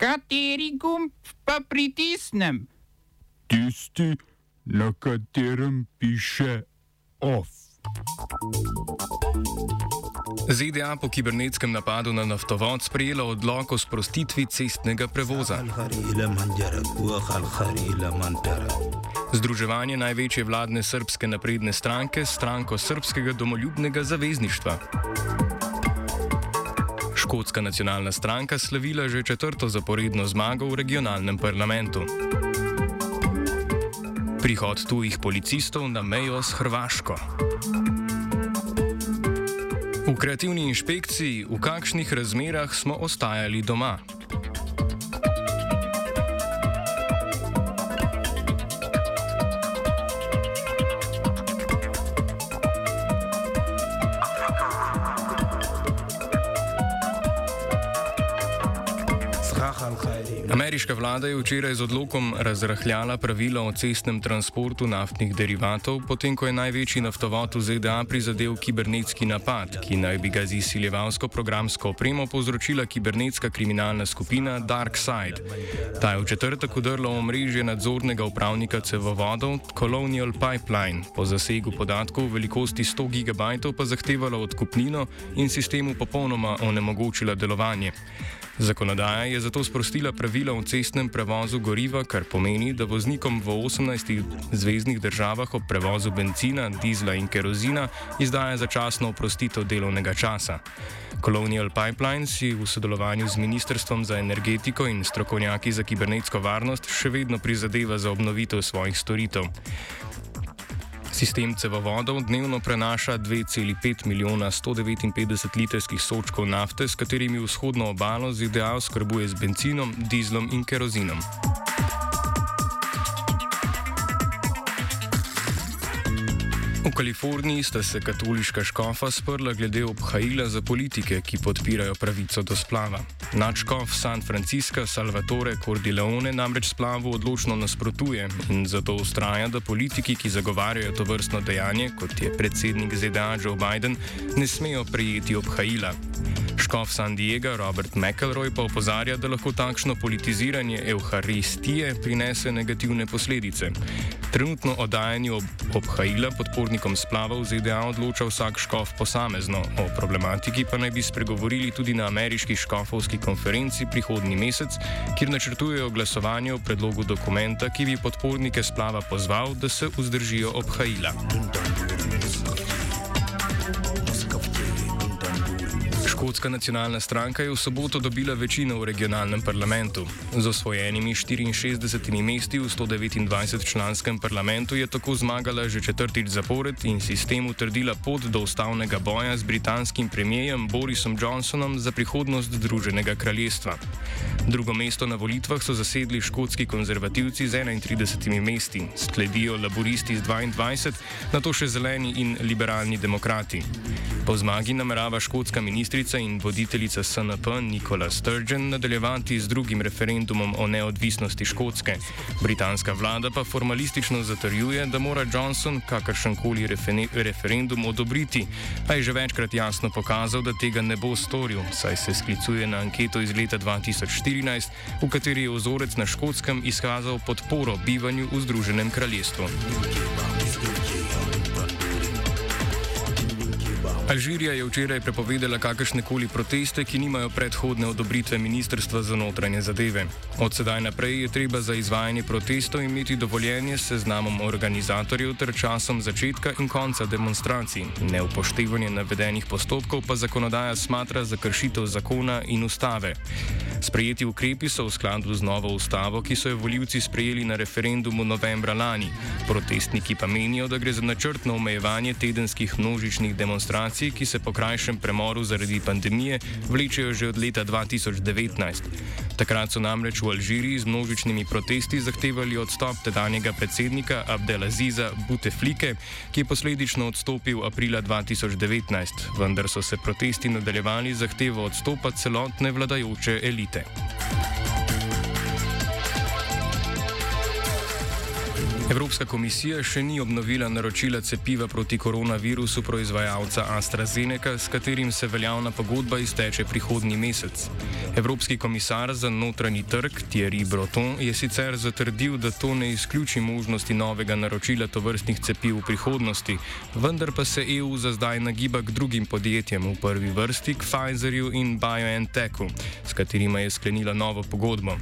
Kateri gumb pa pritisnem? Tisti, na katerem piše OF. ZDA po kibernetskem napadu na naftovod sprejela odlog o sprostitvi cestnega prevoza. Združevanje največje vladne srpske napredne stranke s stranko Srpskega domoljubnega zavezništva. Škotska nacionalna stranka slavila že četrto zaporedno zmago v regionalnem parlamentu. Prihod tujih policistov na mejo s Hrvaško. V kreativni inšpekciji, v kakšnih razmerah smo ostajali doma? Ameriška vlada je včeraj z odlokom razrahljala pravila o cestnem transportu naftnih derivatov, potem ko je največji naftovod v ZDA prizadel kibernetski napad, ki naj bi ga z izsiljevalsko programsko opremo povzročila kibernetska kriminalna skupina DarkSide. Ta je v četrtek udrla v mrežje nadzornega upravnika cevovodov Colonial Pipeline, po zasegu podatkov v velikosti 100 GB pa zahtevala odkupnino in sistemu popolnoma onemogočila delovanje. Zakonodaja je zato sprostila pravila o cestnem prevozu goriva, kar pomeni, da voznikom v 18 zvezdnih državah ob prevozu benzina, dizla in kerozina izdaja začasno oprostitev delovnega časa. Colonial Pipelines si v sodelovanju z Ministrstvom za energetiko in strokovnjaki za kibernetsko varnost še vedno prizadeva za obnovitev svojih storitev. Sistem cevovodov dnevno prenaša 2,5 milijona 159 litrskih sočkov nafte, s katerimi vzhodno obalo ZDA skrbuje z benzinom, dizlom in kerozinom. V Kaliforniji sta se katoliška škofa sprla glede obhajila za politike, ki podpirajo pravico do splava. Načkov San Francisco Salvatore Cordileone namreč splavu odločno nasprotuje in zato ustraja, da politiki, ki zagovarjajo to vrstno dejanje, kot je predsednik ZDA Joe Biden, ne smejo prejeti obhajila. Škof San Diego Robert McElroy pa opozarja, da lahko takšno politiziranje Euharistije prinese negativne posledice. Trenutno oddajanje ob obhajila podpornikom splava v ZDA odloča vsak škof posamezno, o problematiki pa naj bi spregovorili tudi na ameriški škofovski konferenci prihodnji mesec, kjer načrtujejo glasovanje o predlogu dokumenta, ki bi podpornike splava pozval, da se vzdržijo obhajila. Škotska nacionalna stranka je v soboto dobila večino v regionalnem parlamentu. Z osvojenimi 64 mesti v 129-članskem parlamentu je tako zmagala že četrtič zapored in sistem utrdila pot do ustavnega boja z britanskim premijejem Borisom Johnsonom za prihodnost Združenega kraljestva. Drugo mesto na volitvah so zasedli škotski konzervativci z 31 mesti, sledijo laboristi z 22, na to še zeleni in liberalni demokrati. Po zmagi namerava škotska ministrica in voditeljica SNP Nikola Sturgeon nadaljevati z drugim referendumom o neodvisnosti Škotske. Britanska vlada pa formalistično zatrjuje, da mora Johnson kakršenkoli referendum odobriti, a je že večkrat jasno pokazal, da tega ne bo storil, saj se sklicuje na anketo iz leta 2014, v kateri je ozorec na Škotskem izkazal podporo bivanju v Združenem kraljestvu. Alžirija je včeraj prepovedala kakršne koli proteste, ki nimajo predhodne odobritve Ministrstva za notranje zadeve. Od sedaj naprej je treba za izvajanje protestov imeti dovoljenje s seznamom organizatorjev ter časom začetka in konca demonstracij. Neupoštevanje navedenih postopkov pa zakonodaja smatra za kršitev zakona in ustave. Sprejeti ukrepi so v skladu z novo ustavo, ki so jo voljivci sprejeli na referendumu novembra lani. Protestniki pa menijo, da gre za načrtno omejevanje tedenskih množičnih demonstracij migracij, ki se po krajšem premoru zaradi pandemije vlečejo že od leta 2019. Takrat so namreč v Alžiriji z množičnimi protesti zahtevali odstop tedanjega predsednika Abdelaziza Buteflike, ki je posledično odstopil aprila 2019, vendar so se protesti nadaljevali zahtevo odstopa celotne vladajoče elite. Evropska komisija še ni obnovila naročila cepiva proti koronavirusu proizvajalca AstraZeneca, s katerim se veljavna pogodba izteče prihodnji mesec. Evropski komisar za notranji trg Thierry Breton je sicer zatrdil, da to ne izključi možnosti novega naročila tovrstnih cepiv v prihodnosti, vendar pa se EU za zdaj nagiba k drugim podjetjem, v prvi vrsti k Pfizerju in BioNTechu, s katerima je sklenila novo pogodbo.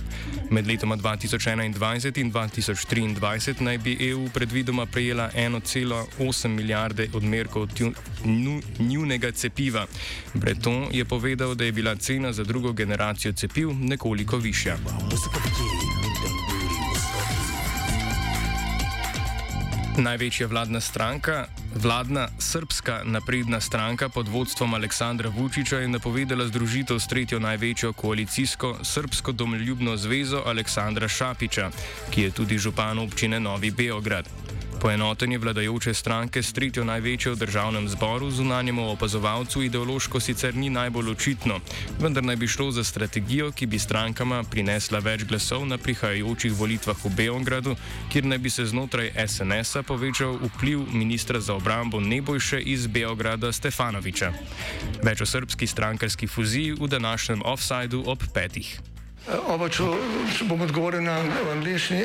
Med letoma 2021 in 2023 naj bi EU predvidoma prejela 1,8 milijarde odmerkov njunega cepiva. Breton je povedal, da je bila cena za drugo generacijo cepiv nekoliko višja. Največja vladna stranka, vladna srpska napredna stranka pod vodstvom Aleksandra Vučiča je napovedala združitev s tretjo največjo koalicijsko srpsko domoljubno zvezo Aleksandra Šapiča, ki je tudi župan občine Novi Beograd. Poenotenje vladajoče stranke s tretjo največjo v državnem zboru zunanjemu opazovalcu ideološko sicer ni najbolj očitno, vendar naj bi šlo za strategijo, ki bi strankama prinesla več glasov na prihajajočih volitvah v Beogradu, kjer naj bi se znotraj SNS-a povečal vpliv ministra za obrambo Nebojše iz Beograda Stefanoviča. Več o srpski strankarski fuziji v današnjem offsajdu ob petih. Oba, če bom odgovoril na angliški.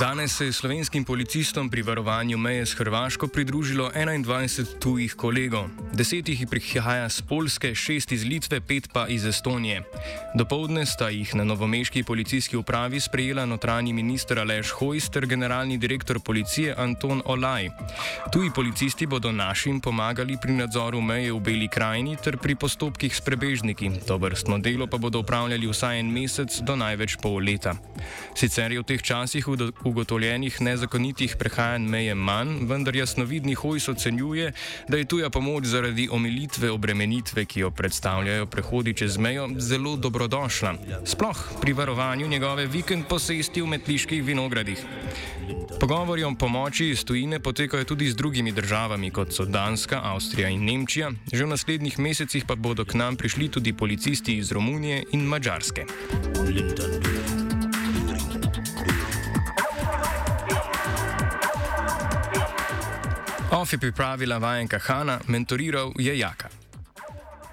Danes se je slovenskim policistom pri varovanju meje s Hrvaško pridružilo 21 tujih kolegov. Deset jih prihaja z Polske, šest iz Litve, pet pa iz Estonije. Dopoldne sta jih na novomeški policijski upravi sprejela notranji minister Aleš Hojs ter generalni direktor policije Anton Olaj. Tuji policisti bodo našim pomagali pri nadzoru meje v Beli krajini ter pri postopkih s prebežniki. To vrstno delo pa bodo upravljali vsaj en mesec do največ pol leta. Sicer je v teh časih ugotovljenih nezakonitih prehajanj meje manj, vendar jasnovidni Hojs ocenjuje, da je tuja pomoč zaradi omilitve obremenitve, ki jo predstavljajo prehodi čez mejo, zelo dobrodošla. Sploh pri varovanju njegove vikend posesti v metliških vinogradih. Pogovori o pomoči iz tujine potekajo tudi z drugimi državami, kot so Danska, Avstrija in Nemčija, že v naslednjih mesecih pa bodo k nam prišli tudi policisti iz Romunije in Mačarske. Ofi pripravila vajenka Hanna, mentoriral je Jaka.